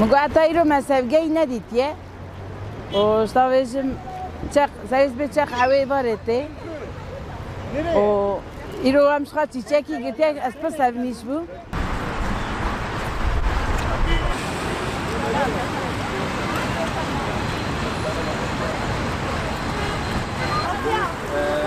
مگو اتای رو مسافگی ندیدی؟ و استادیم چه سعیش به چه حاوی بارته؟ و Il y a un qui était à ce pas à venir chez vous. Euh,